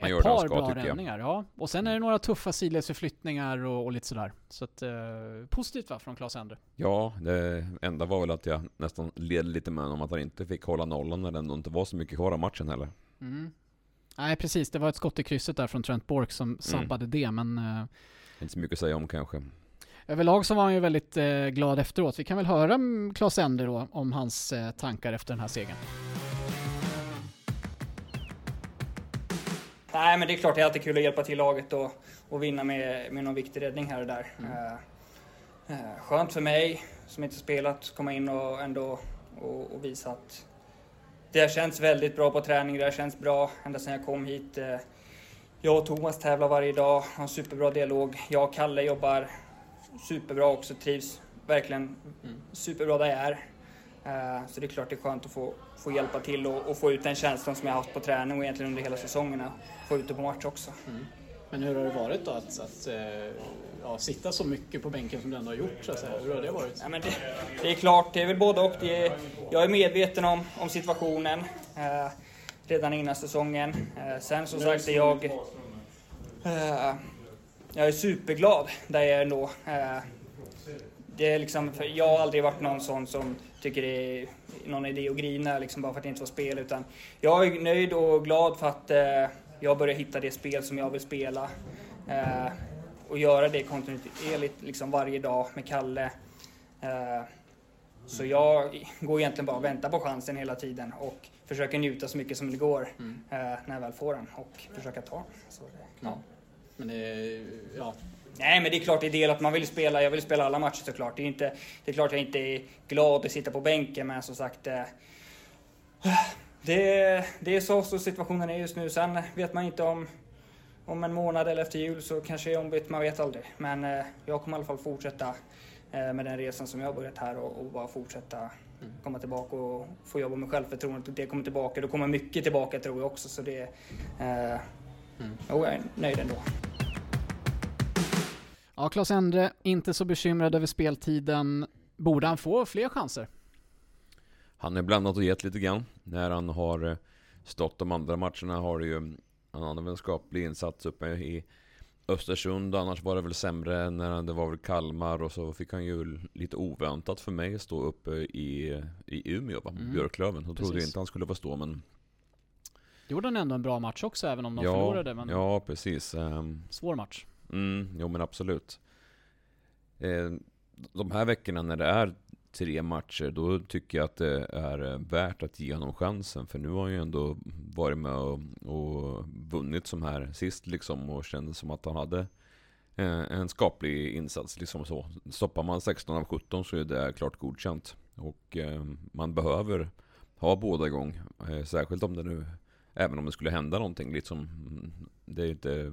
[SPEAKER 2] han ett par ska, bra räddningar, ja. Och sen är det några tuffa sidledsförflyttningar och, och lite sådär. Så att, eh, positivt va, från Claes Endre?
[SPEAKER 3] Ja, det enda var väl att jag nästan led lite med honom att han inte fick hålla nollan när det ändå inte var så mycket kvar av matchen heller.
[SPEAKER 2] Mm. Nej precis, det var ett skott i krysset där från Trent Bork som mm. sabbade det, men... Eh,
[SPEAKER 3] inte så mycket att säga om kanske.
[SPEAKER 2] Överlag så var han ju väldigt eh, glad efteråt. Vi kan väl höra Claes Endre då om hans eh, tankar efter den här segern.
[SPEAKER 11] Nej, men det är klart det är alltid kul att hjälpa till laget och, och vinna med, med någon viktig räddning här och där. Mm. Uh, skönt för mig som inte spelat, komma in och ändå och, och, visa att det har känts väldigt bra på träning, det har känts bra ända sedan jag kom hit. Uh, jag och Thomas tävlar varje dag, har en superbra dialog. Jag och Kalle jobbar superbra också, trivs verkligen mm. superbra där jag är. Eh, så det är klart det är skönt att få, få hjälpa till och, och få ut den känslan som jag har haft på träning och egentligen under hela säsongerna. Få ut det på match också.
[SPEAKER 2] Mm. Men hur har det varit då att, att eh, ja, sitta så mycket på bänken som du ändå har gjort? Så att? Hur har det varit?
[SPEAKER 11] Ja, men det, det är klart, det är väl både och. Det är, jag är medveten om, om situationen eh, redan innan säsongen. Eh, sen som sagt är jag... Eh, jag är superglad där jag är ändå. Det är liksom, jag har aldrig varit någon sån som tycker det är någon idé att grina liksom bara för att det inte får spel. Utan jag är nöjd och glad för att eh, jag börjar hitta det spel som jag vill spela. Eh, och göra det kontinuerligt liksom varje dag med Kalle. Eh, så jag går egentligen bara och väntar på chansen hela tiden och försöker njuta så mycket som det går
[SPEAKER 2] Mm.
[SPEAKER 11] eh, när jag väl får den och försöka ta den. Så det, ja.
[SPEAKER 2] Men det ja.
[SPEAKER 11] Nej, men det är klart det är del att man vill spela. Jag vill spela alla matcher såklart. Det är, inte, det är klart jag inte är glad att sitta på bänken, men som sagt. Eh, det, det är så, så situationen är just nu. Sen vet man inte om, om en månad eller efter jul så kanske det är ombytt, man vet aldrig. Men eh, jag kommer i alla fall fortsätta eh, med den resan som jag har börjat här och, och bara fortsätta komma tillbaka och få jobba med självförtroendet. Det kommer tillbaka. Då kommer mycket tillbaka tror jag också. Så det, eh, jo, jag är nöjd ändå.
[SPEAKER 2] Ja, Claes Endre, inte så bekymrad över speltiden. Borde han få fler chanser?
[SPEAKER 3] Han är blandat och gett lite grann. När han har eh, stått de andra matcherna har det ju han hade väl en skaplig insats uppe i Östersund. Annars var det väl sämre när det var väl Kalmar och så fick han ju lite oväntat för mig stå uppe i, i Umeå va?
[SPEAKER 2] Mm.
[SPEAKER 3] Björklöven. Då trodde jag inte han skulle få stå men
[SPEAKER 2] Gjorde han ändå en bra match också, även om de
[SPEAKER 3] ja,
[SPEAKER 2] förlorade. Men
[SPEAKER 3] ja, precis. Ehm,
[SPEAKER 2] svår match.
[SPEAKER 3] Mm, jo men absolut. Eh, de här veckorna när det är tre matcher, då tycker jag att det är eh, värt att ge honom chansen. För nu har han ju ändå varit med och, och vunnit som här sist liksom och kändes som att han hade eh, en skaplig insats liksom så. Stoppar man 16 av 17 så är det klart godkänt. Och eh, man behöver ha båda igång. Eh, särskilt om det nu, även om det skulle hända någonting liksom. Mm, det är inte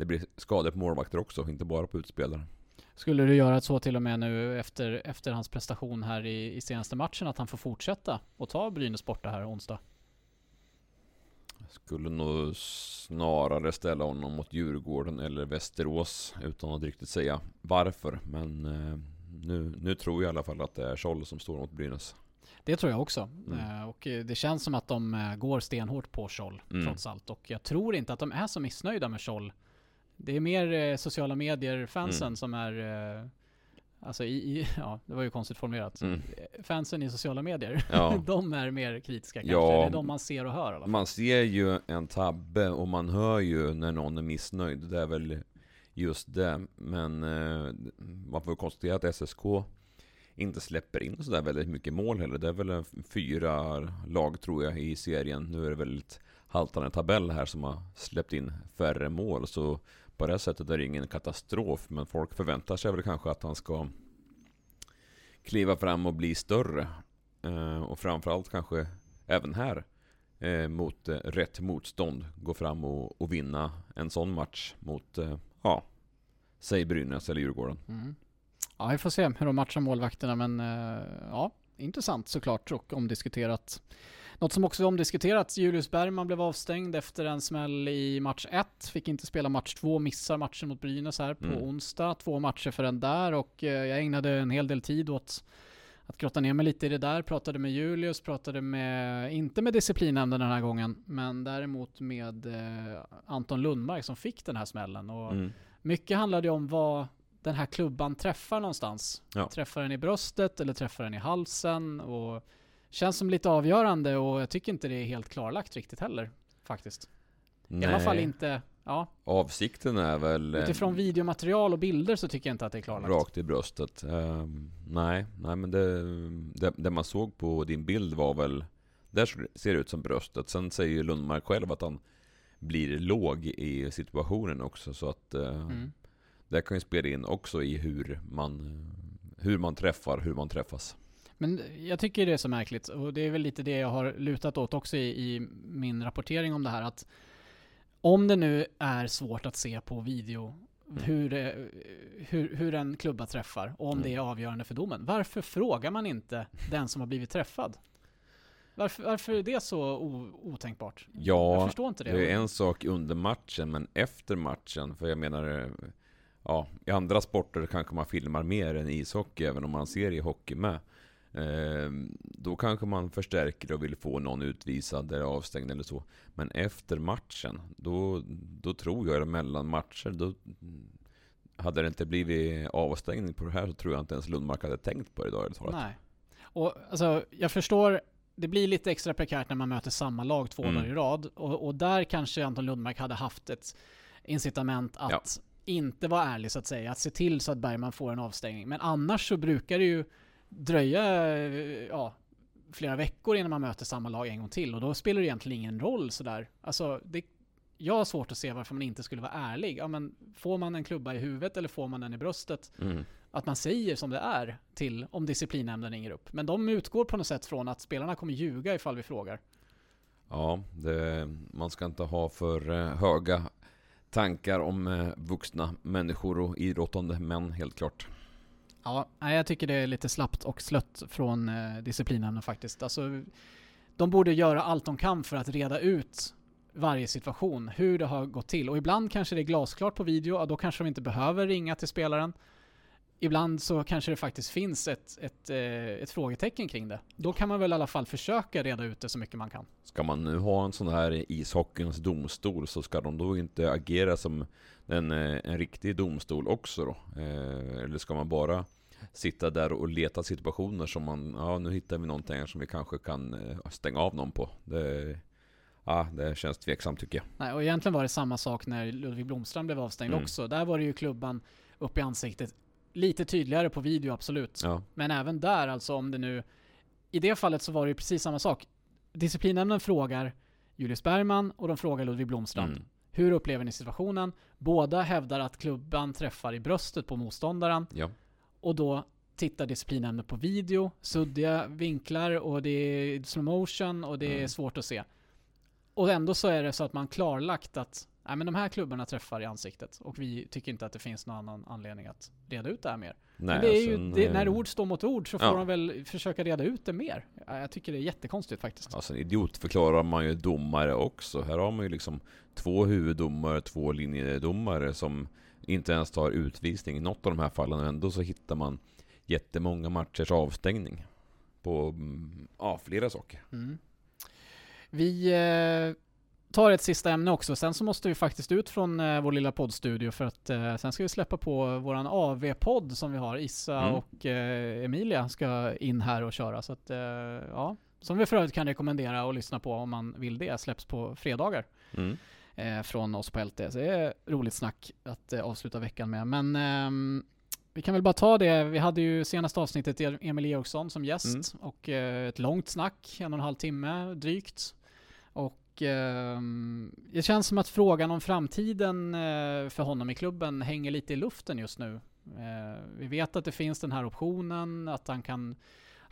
[SPEAKER 3] det blir skador på målvakter också, inte bara på utspelare.
[SPEAKER 2] Skulle du göra så till och med nu efter, efter hans prestation här i, i senaste matchen, att han får fortsätta och ta Brynäs borta här onsdag?
[SPEAKER 3] Skulle nog snarare ställa honom mot Djurgården eller Västerås utan att riktigt säga varför. Men eh, nu, nu tror jag i alla fall att det är Scholl som står mot Brynäs.
[SPEAKER 2] Det tror jag också.
[SPEAKER 3] Mm.
[SPEAKER 2] Eh, och eh, det känns som att de går stenhårt på Scholl,
[SPEAKER 3] Mm.
[SPEAKER 2] trots allt. Och jag tror inte att de är så missnöjda med Scholl. Det är mer eh, sociala medier-fansen
[SPEAKER 3] Mm.
[SPEAKER 2] som är eh, Alltså i, i, ja det var ju konstigt formulerat.
[SPEAKER 3] Mm.
[SPEAKER 2] Eh, Fansen i sociala medier,
[SPEAKER 3] Ja.
[SPEAKER 2] de är mer kritiska kanske.
[SPEAKER 3] Ja.
[SPEAKER 2] Det är de man ser och hör i alla fall.
[SPEAKER 3] Man ser ju en tabbe och man hör ju när någon är missnöjd. Det är väl just det. Men eh, man får konstatera att SSK inte släpper in sådär väldigt mycket mål heller. Det är väl fyra lag tror jag i serien. Nu är det väldigt haltande tabell här som har släppt in färre mål. Så på det sättet är det ingen katastrof. Men folk förväntar sig väl kanske att han ska kliva fram och bli större. Eh, och framförallt kanske även här eh, mot eh, rätt motstånd gå fram och, och vinna en sån match mot, eh, ja, säg Brynäs eller Djurgården.
[SPEAKER 2] Mm. Ja, vi får se hur de matchar målvakterna, men eh, ja, intressant såklart och omdiskuterat. Något som också är omdiskuterat, Julius Bergman blev avstängd efter en smäll i match 1, fick inte spela match 2, missar matchen mot Brynäs här på
[SPEAKER 3] Mm.
[SPEAKER 2] onsdag. Två matcher för den där och eh, jag ägnade en hel del tid åt att grotta ner mig lite i det där, pratade med Julius, pratade med, inte med disciplinnämnden den här gången, men däremot med eh, Anton Lundmark som fick den här smällen. Och
[SPEAKER 3] Mm.
[SPEAKER 2] mycket handlade ju om vad den här klubban träffar någonstans.
[SPEAKER 3] Ja.
[SPEAKER 2] Träffar den i bröstet eller träffar den i halsen? Och känns som lite avgörande och jag tycker inte det är helt klarlagt riktigt heller. Faktiskt. I alla fall inte, ja.
[SPEAKER 3] Avsikten är väl eh,
[SPEAKER 2] Utifrån videomaterial och bilder så tycker jag inte att det är klarlagt.
[SPEAKER 3] rakt i bröstet. Ehm, nej, nej men det, det, det man såg på din bild var väl Där ser det ut som bröstet. Sen säger ju Lundmark själv att han blir låg i situationen också. Så att eh,
[SPEAKER 2] Mm.
[SPEAKER 3] det kan ju spela in också i hur man, hur man träffar, hur man träffas.
[SPEAKER 2] Men jag tycker det är så märkligt och det är väl lite det jag har lutat åt också i, i min rapportering om det här att om det nu är svårt att se på video hur, eh, hur, hur en klubba träffar och om
[SPEAKER 3] Mm.
[SPEAKER 2] det är avgörande för domen. Varför frågar man inte den som har blivit träffad? Varför, varför är det så o, otänkbart?
[SPEAKER 3] Ja,
[SPEAKER 2] jag förstår inte det.
[SPEAKER 3] det är en sak under matchen, men efter matchen, för jag menar, ja, i andra sporter kanske man filmar mer än ishockey, även om man ser i hockey med. Eh, då kanske man förstärker och vill få någon utvisad eller avstängd eller så. Men efter matchen, då, då tror jag, mellan matcher, då hade det inte blivit avstängning på det här så tror jag inte ens Lundmark hade tänkt på det idag. talat.
[SPEAKER 2] Nej. Och alltså, jag förstår, det blir lite extra prekärt när man möter samma lag två
[SPEAKER 3] Mm.
[SPEAKER 2] dagar i rad. Och, och där kanske Anton Lundmark hade haft ett incitament att
[SPEAKER 3] Ja.
[SPEAKER 2] inte vara ärlig så att säga. Att se till så att Bergman får en avstängning. Men annars så brukar det ju dröja eh, ja, flera veckor innan man möter samma lag en gång till. Och då spelar det egentligen ingen roll sådär. Alltså, det, jag har svårt att se varför man inte skulle vara ärlig. Ja, men får man en klubba i huvudet eller får man den i bröstet?
[SPEAKER 3] Mm.
[SPEAKER 2] att man säger som det är till om disciplinnämnden ringer upp. Men de utgår på något sätt från att spelarna kommer ljuga ifall vi frågar.
[SPEAKER 3] Ja, det, man ska inte ha för eh, höga tankar om eh, vuxna människor och idrottande män, helt klart.
[SPEAKER 2] Ja, jag tycker det är lite slappt och slött från eh, disciplinnämnden faktiskt. Alltså, de borde göra allt de kan för att reda ut varje situation, hur det har gått till. Och ibland kanske det är glasklart på video, och då kanske de inte behöver ringa till spelaren. Ibland så kanske det faktiskt finns ett, ett, eh, ett frågetecken kring det. Då kan man väl i alla fall försöka reda ut det så mycket man kan.
[SPEAKER 3] Ska man nu ha en sån här ishockeyns domstol så ska de då inte agera som en, eh, en riktig domstol också då? Eh, eller ska man bara sitta där och leta situationer som man, ja nu hittar vi någonting här som vi kanske kan stänga av någon på. Det, ja, det känns tveksamt tycker jag.
[SPEAKER 2] Nej, och egentligen var det samma sak när Ludvig Blomstrand blev avstängd
[SPEAKER 3] Mm.
[SPEAKER 2] också. Där var det ju klubban upp i ansiktet. Lite tydligare på video, absolut.
[SPEAKER 3] Ja.
[SPEAKER 2] Men även där, alltså om det nu... I det fallet så var det ju precis samma sak. Disciplinnämnden frågar Julius Bergman och de frågar Ludvig Blomstrand.
[SPEAKER 3] Mm.
[SPEAKER 2] Hur upplever ni situationen? Båda hävdar att klubban träffar i bröstet på motståndaren.
[SPEAKER 3] Ja.
[SPEAKER 2] Och då tittar disciplinnämnden på video, suddiga vinklar och det är slow motion och det är
[SPEAKER 3] Mm.
[SPEAKER 2] svårt att se. Och ändå så är det så att man klarlagt att nej, men de här klubbarna träffar i ansiktet och vi tycker inte att det finns någon annan anledning att reda ut det här mer.
[SPEAKER 3] Nej,
[SPEAKER 2] men det är ju,
[SPEAKER 3] sen,
[SPEAKER 2] det, när ord står mot ord så får
[SPEAKER 3] ja.
[SPEAKER 2] de väl försöka reda ut det mer. Ja, Jag tycker det är jättekonstigt faktiskt.
[SPEAKER 3] Sen idiotförklarar man ju domare också. Här har man ju liksom två huvuddomare, två linjedomare som inte ens tar utvisning i något av de här fallen. Och ändå så hittar man jättemånga matchers avstängning. På mm, ja, flera saker.
[SPEAKER 2] Mm. Vi eh, tar ett sista ämne också. Sen så måste vi faktiskt ut från eh, vår lilla poddstudio för att eh, sen ska vi släppa på våran AV-podd som vi har. Issa
[SPEAKER 3] Mm.
[SPEAKER 2] och eh, Emilia ska in här och köra. Så att, eh, ja. Som vi för övrigt kan rekommendera att lyssna på om man vill det. Släpps på fredagar
[SPEAKER 3] Mm.
[SPEAKER 2] eh, från oss på LT. Så det är roligt snack att eh, avsluta veckan med. Men ehm, vi kan väl bara ta det. Vi hade ju senaste avsnittet Emil Eriksson som gäst och eh, ett långt snack, en och en halv timme drygt. Och eh, det känns som att frågan om framtiden eh, för honom i klubben hänger lite i luften just nu. Eh, vi vet att det finns den här optionen, att han kan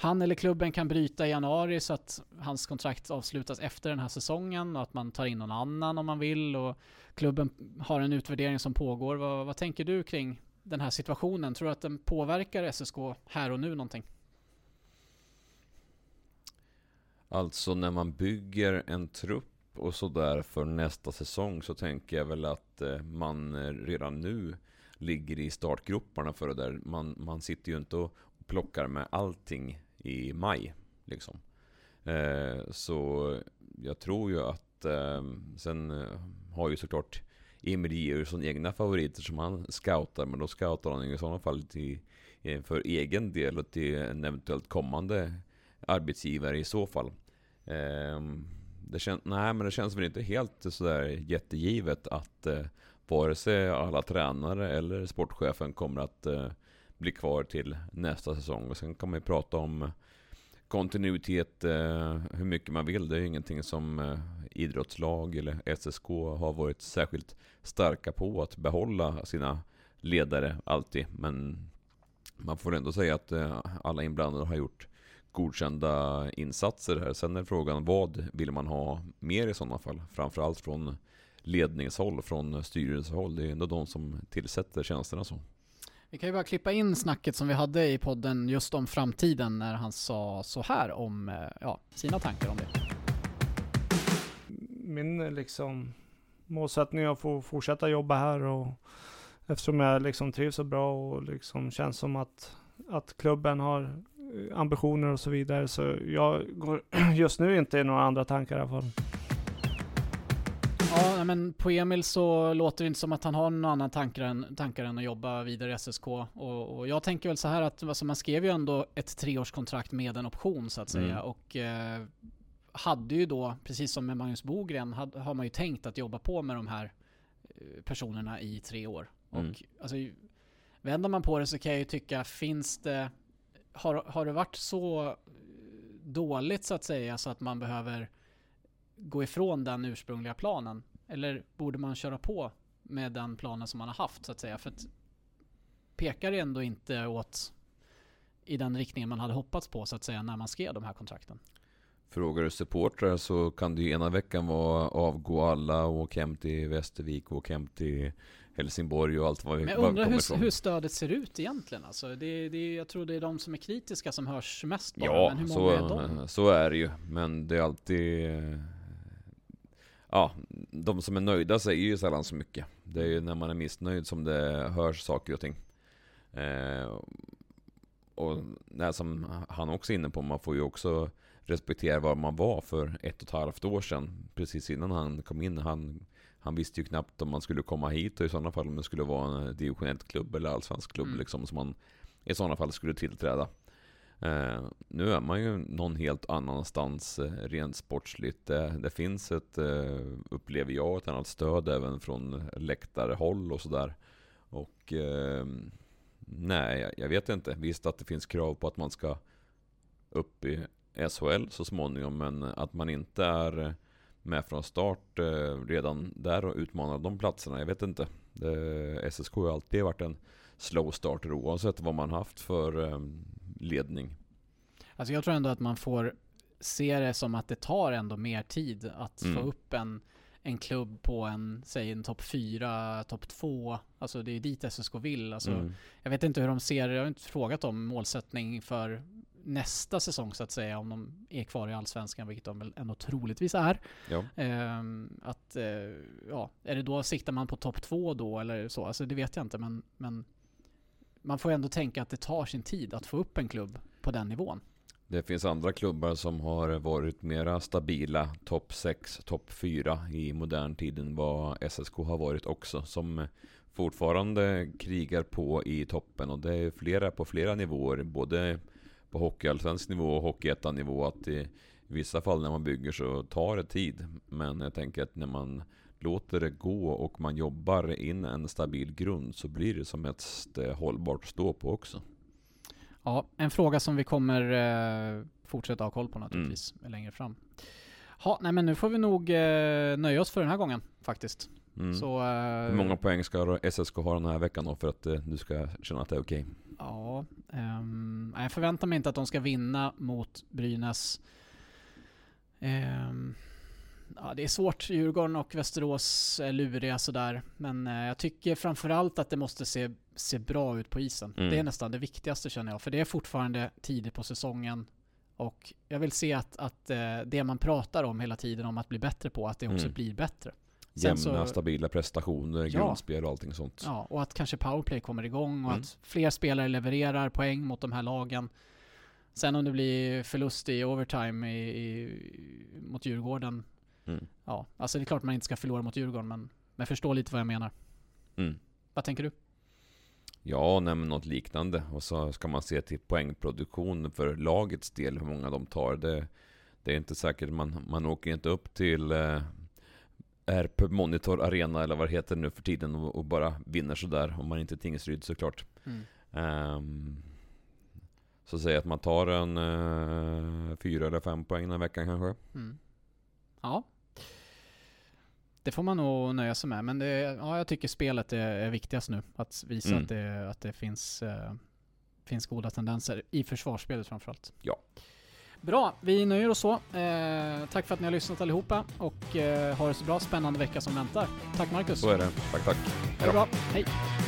[SPEAKER 2] han eller klubben kan bryta i januari så att hans kontrakt avslutas efter den här säsongen och att man tar in någon annan om man vill och klubben har en utvärdering som pågår. Vad, vad tänker du kring den här situationen? Tror du att den påverkar SSK här och nu någonting?
[SPEAKER 3] Alltså när man bygger en trupp och sådär för nästa säsong så tänker jag väl att eh, man eh, redan nu ligger i startgroparna för det där. Man, man sitter ju inte och plockar med allting i maj. Liksom. Eh, så jag tror ju att eh, sen eh, har ju såklart Emil Georgsson egna favoriter som han scoutar. Men då scoutar han i sådana fall till, för egen del och till en eventuellt kommande arbetsgivare i så fall. Ehm, det, kän- nej, men det känns väl inte helt sådär jättegivet att eh, vare sig alla tränare eller sportchefen kommer att eh, bli kvar till nästa säsong. Och sen kan man ju prata om kontinuitet eh, hur mycket man vill. Det är ju ingenting som eh, idrottslag eller SSK har varit särskilt starka på att behålla sina ledare alltid. Men man får ändå säga att eh, alla inblandade har gjort godkända insatser här. Sen är frågan vad vill man ha mer i sådana fall? Framförallt från ledningshåll, från styrelsehåll. Det är ändå de som tillsätter tjänsterna så.
[SPEAKER 2] Vi kan ju bara klippa in snacket som vi hade i podden just om framtiden när han sa så här om eh, ja, sina tankar om det.
[SPEAKER 6] Min liksom målsättning är att få fortsätta jobba här och eftersom jag liksom trivs så bra och liksom känns som att, att klubben har ambitioner och så vidare. Så jag går just nu inte i några andra tankar i alla fall.
[SPEAKER 2] Ja, men på Emil så låter det inte som att han har några andra tankar än, tankar än att jobba vidare i SSK. Och, och jag tänker väl så här att alltså man skrev ju ändå ett treårskontrakt med en option så att säga.
[SPEAKER 3] Mm.
[SPEAKER 2] Och eh, hade ju då, precis som med Magnus Bogren, had, har man ju tänkt att jobba på med de här eh, personerna i tre år.
[SPEAKER 3] Mm.
[SPEAKER 2] Och alltså, vänder man på det så kan jag ju tycka, finns det, har, har det varit så dåligt så att säga så att man behöver gå ifrån den ursprungliga planen? Eller borde man köra på med den planen som man har haft så att säga? För att pekar det ändå inte åt i den riktningen man hade hoppats på så att säga när man skrev de här kontrakten?
[SPEAKER 3] Frågar du supportrar så kan det ju ena veckan vara avgå alla och åka hem till Västervik och åka hem till Helsingborg och allt vad vi
[SPEAKER 2] Men undrar hur,
[SPEAKER 3] ifrån.
[SPEAKER 2] hur stödet ser ut egentligen alltså. Det, det, jag tror det är de som är kritiska som hörs mest bara.
[SPEAKER 3] Ja,
[SPEAKER 2] men hur
[SPEAKER 3] så,
[SPEAKER 2] många är de?
[SPEAKER 3] så är det ju. Men det är alltid... Ja, de som är nöjda säger ju sällan så mycket. Det är ju när man är missnöjd som det hörs saker och ting. Eh, och det som han också är inne på, man får ju också respektera var man var för ett och ett halvt år sedan. Precis innan han kom in. Han, han visste ju knappt om man skulle komma hit och i sådana fall om det skulle vara en division 1-klubb eller allsvensk klubb
[SPEAKER 2] Mm.
[SPEAKER 3] liksom som man i sådana fall skulle tillträda. Eh, nu är man ju någon helt annanstans eh, rent sportsligt. Det, det finns ett, eh, upplever jag, ett annat stöd även från läktarhåll och sådär. Och eh, nej, jag, jag vet inte. Visst att det finns krav på att man ska upp i SHL så småningom, men att man inte är eh, med från start eh, redan där och utmanar de platserna, jag vet inte. SSK har alltid varit en slow starter oavsett vad man haft för eh, ledning.
[SPEAKER 2] Alltså jag tror ändå att man får se det som att det tar ändå mer tid att
[SPEAKER 3] Mm.
[SPEAKER 2] få upp en, en klubb på en, säg en topp 4, topp 2. Alltså det är dit SSK vill. Alltså,
[SPEAKER 3] Mm.
[SPEAKER 2] Jag vet inte hur de ser, jag har inte frågat om målsättning för nästa säsong så att säga, om de är kvar i Allsvenskan, vilket de väl ändå troligtvis är.
[SPEAKER 3] Ja.
[SPEAKER 2] Ehm, att, eh, ja, är det då, siktar man på topp 2 då eller så? Alltså det vet jag inte, men, men man får ändå tänka att det tar sin tid att få upp en klubb på den nivån.
[SPEAKER 3] Det finns andra klubbar som har varit mera stabila, topp 6, topp 4 i modern tid än vad SSK har varit också. Som fortfarande krigar på i toppen och det är flera på flera nivåer. Både på hockeyallsvensk nivå och hockeyettan-nivå. Att i vissa fall när man bygger så tar det tid. Men jag tänker att när man låter det gå och man jobbar in en stabil grund så blir det som ett hållbart stå på också.
[SPEAKER 2] Ja, en fråga som vi kommer eh, fortsätta ha koll på naturligtvis längre fram. Ja, nej men nu får vi nog eh, nöja oss för den här gången faktiskt.
[SPEAKER 3] Mm.
[SPEAKER 2] Så, eh,
[SPEAKER 3] Hur många poäng ska SSK ha den här veckan då för att eh, du ska känna att det är okej?
[SPEAKER 2] Ja, ehm, nej, jag förväntar mig inte att de ska vinna mot Brynäs. Ehm, ja, det är svårt. Djurgården och Västerås är luriga sådär. Men eh, jag tycker framförallt att det måste se, se bra ut på isen.
[SPEAKER 3] Mm.
[SPEAKER 2] Det är nästan det viktigaste känner jag. För det är fortfarande tidigt på säsongen. Och jag vill se att, att eh, det man pratar om hela tiden om att bli bättre på, att det också
[SPEAKER 3] Mm.
[SPEAKER 2] blir bättre.
[SPEAKER 3] Jämna,
[SPEAKER 2] så-
[SPEAKER 3] stabila prestationer,
[SPEAKER 2] Ja.
[SPEAKER 3] grundspel och allting sånt.
[SPEAKER 2] Ja, och att kanske powerplay kommer igång och
[SPEAKER 3] Mm.
[SPEAKER 2] att fler spelare levererar poäng mot de här lagen. Sen om det blir förlust i overtime i, i, mot Djurgården.
[SPEAKER 3] Mm.
[SPEAKER 2] Ja, alltså det är klart man inte ska förlora mot Djurgården men, men förstå lite vad jag menar.
[SPEAKER 3] Mm.
[SPEAKER 2] Vad tänker du?
[SPEAKER 3] Ja, nej, något liknande. Och så ska man se till poängproduktion för lagets del, hur många de tar. Det, det är inte säkert, man, man åker inte upp till eh, RP Monitor Arena eller vad det heter nu för tiden och, och bara vinner sådär. Om man inte är Tingsryd såklart.
[SPEAKER 2] Mm.
[SPEAKER 3] Ehm, så säg att man tar en eh, fyra eller fem poäng den här veckan kanske.
[SPEAKER 2] Mm. Ja. Det får man nog nöja sig med. Men det, ja, jag tycker spelet är, är viktigast nu. Att visa
[SPEAKER 3] Mm.
[SPEAKER 2] att det, att det finns, eh, finns goda tendenser i försvarsspelet framförallt.
[SPEAKER 3] Ja.
[SPEAKER 2] Bra, vi nöjer oss så. Eh, tack för att ni har lyssnat allihopa och eh, ha det så bra. Spännande vecka som väntar. Tack Marcus.
[SPEAKER 3] Så är det. Tack, tack.
[SPEAKER 2] Ha det bra. Hej.
[SPEAKER 12] Hej,